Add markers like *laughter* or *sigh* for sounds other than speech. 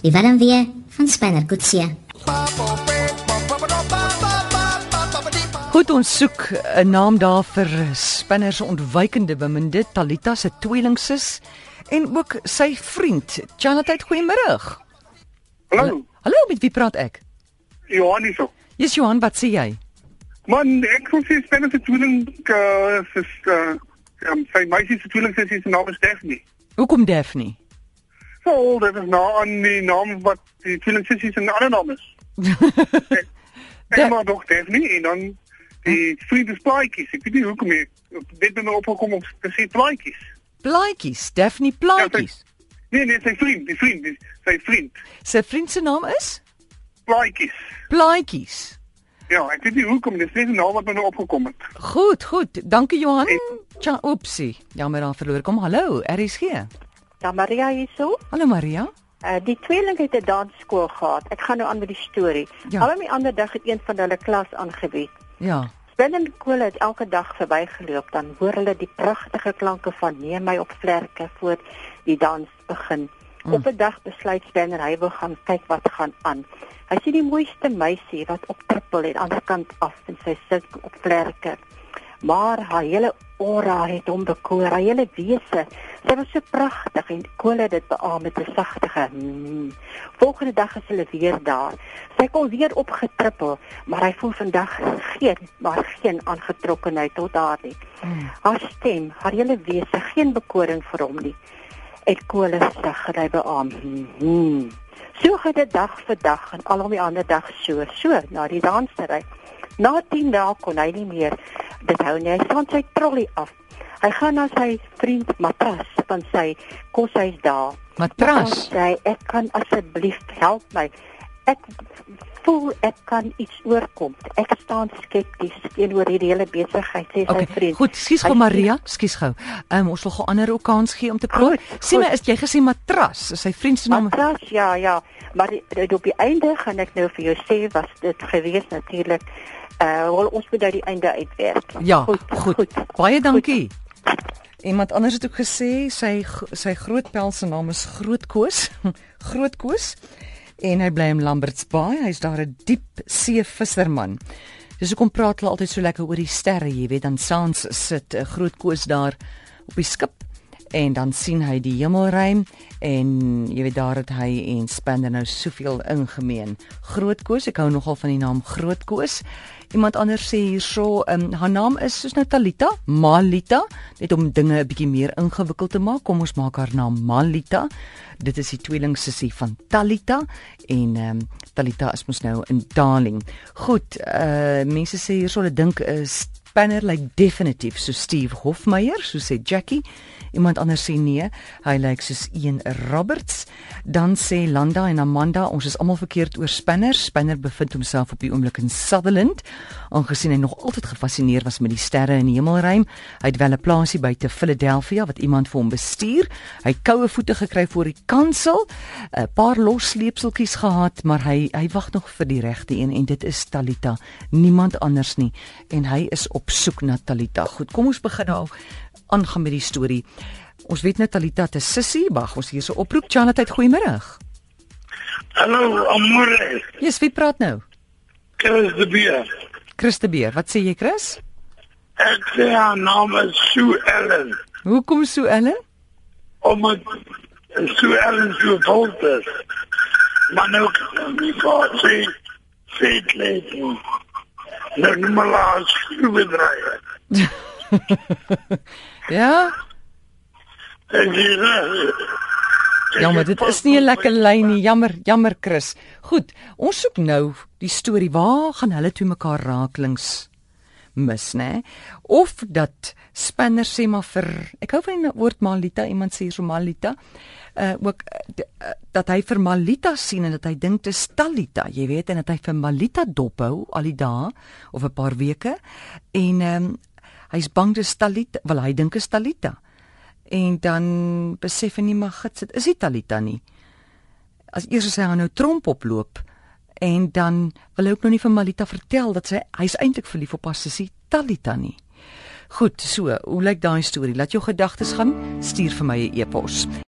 Die warm weer van Spanner Kutsie. Goed ons soek 'n naam daar vir Spinner se ontwykende beminde Talita se tweelingsus en ook sy vriend. Chanatheid, goeiemôre. Hallo. Hallo, met wie praat ek? Johan hierso. Yes Johan, wat sê jy? Man, ek kon sê Spanner se tweeling uh, is uh, um, sy meisie se tweeling sussie se naam is Daphne. Hoekom Daphne? So, dit is nou aan die naam wat die tweeling sussie se ander naam is. *laughs* ek Da- ek maar nog Daphne en dan die vriend is Plaatjies. Ek weet nie hoekom nie. Dit het my opgekom om te sê Plaatjies. Plaatjies, Daphne Plaatjies. Nee, nee, sy vriend, die vriend, die, sy vriend. Sy vriend se naam is Plaatjies. Plaatjies. Ja, ek weet nie hoekom, dis net 'n naam wat my nou opgekom het. Goed, goed. Dankie Johan. Tja, oepsie. Jammer dan verloor. Kom hallo, RSG. Ja, Maria hierso. Hallo Maria. Uh, die tweeling het 'n dansskool gehad. Ek gaan nou aan met die storie. Ja. Al die ander dag het een van hulle klas aangebied. Ja. Binne skool het elke dag verbygeloop, dan hoor hulle die pragtige klanke van neem my op vlerke voor die dans begin. Mm. Op 'n dag besluit Spanner hy wil gaan kyk wat gaan aan. Hy sien die mooiste meisie wat op trippel en aan die kant af en sy sit op vlerke. Maar haar hele aura het hom bekoor, haar hele wese. Sy was so pragtig en Kool het dit beamoen met 'n sagtige. Mm. Volgende dag is hulle weer daar. Sy kon weer opgetrippel, maar hy voel vandag geen maar geen aangetrokkenheid tot haar nie. Mm. Haar stem, haar hele wese, geen bekoring vir hom nie. En Kool sê hy beamoen. Mm. So gaan dit dag vir dag en al om die ander dag so, so na die dansery. Na 10 dae kon hy nie meer dit hou nie. Hy staan sy trolly af. Hy gaan na sy vriend Matras van sy koshuis daar. Matras. Hy sê ek kan asseblief help my. Ek voel ek kan iets oorkom. Ek staan skepties teenoor hierdie hele besigheid sê sy Okay, vriend. goed, skus gou Maria, skus gou. Ehm um, ons wil gou ander ook kans gee om te praat. Sien my, is jy gesê matras? Is sy vriend se naam? Matras, ja, ja. Maar die, die, op die einde gaan ek nou vir jou sê was dit gewees natuurlik. Uh ons moet uit die einde uitwerk. Ja, goed, goed. Baie dankie. Iemand anders het ook gesê sy sy groot pel se naam is Grootkoos. *laughs* Grootkoos. En hy bly in Lamberts Bay. Hy's daar 'n diep see visserman. Dis hoekom praat hulle altyd so lekker oor die sterre, jy weet, dan saans sit 'n Grootkoos daar op die skip en dan sien hy die hemelruim en jy weet daar het hy en Spander nou soveel ingemeen. Grootkoos, ek hou nogal van die naam Grootkoos. Iemand anders sê hierso, um, haar naam is soos nou Talita, Malita, net om dinge 'n bietjie meer ingewikkeld te maak. Kom ons maak haar naam Malita. Dit is die tweeling sussie van Talita en ehm um, Talita is mos nou in Darling. Goed, uh mense sê hierso hulle dink 'n spanner lyk like definitief so Steve Hofmeyer, so sê Jackie. Iemand anders sê nee, hy lyk soos een Roberts. Dan sê Landa en Amanda, ons is almal verkeerd oor Spanner. Spanner bevind homself op die oomblik in Sutherland, aangesien hy nog altyd gefassineer was met die sterre in die hemelruim. Hy het wel 'n plaasie buite Philadelphia wat iemand vir hom bestuur. Hy koue voete gekry voor die kansel, 'n paar los sleepseltjies gehad, maar hy hy wag nog vir die regte een en dit is Talita, niemand anders nie. En hy is op soek na Talita. Goed, kom ons begin nou aangaan met die storie. Ons weet nou Talita te sissie, wag, ons hier so oproep. Chanatheid, goeiemôre. Hallo, amore. Yes, wie praat nou? Chris de Beer. Chris de Beer. Wat sê jy, Chris? Ek sê haar naam is Sue Ellen. Hoekom so Ellen? Omdat Sue Ellen so bold is. Maar nou kan ek nie sê feit lady. Nou noem maar haar skroevedrywer. *laughs* Ja? En die reg. Jammer, dit is nie 'n lekker lyn nie. Jammer, jammer Chris. Goed, ons soek nou die storie. Waar gaan hulle toe mekaar raaklings mis, né? Of dat Spanner sê maar vir ek hou van die woord Malita, iemand sê so Malita. Uh ook uh, d- uh, dat hy vir Malita sien en dat hy dink dit is Talita, jy weet, en dat hy vir Malita dophou al die dae of 'n paar weke en ehm um, hy's bang dis Talita, wel hy dink is Talita en dan besef hy nie maar gits dit is nie Talita nie. As eers as hy haar nou tromp oploop en dan wil hy ook nog nie vir Malita vertel dat sy hy's eintlik verlief op haar sussie Talita nie. Goed, so, hoe lyk daai storie? Laat jou gedagtes gaan, stuur vir my 'n e e-pos.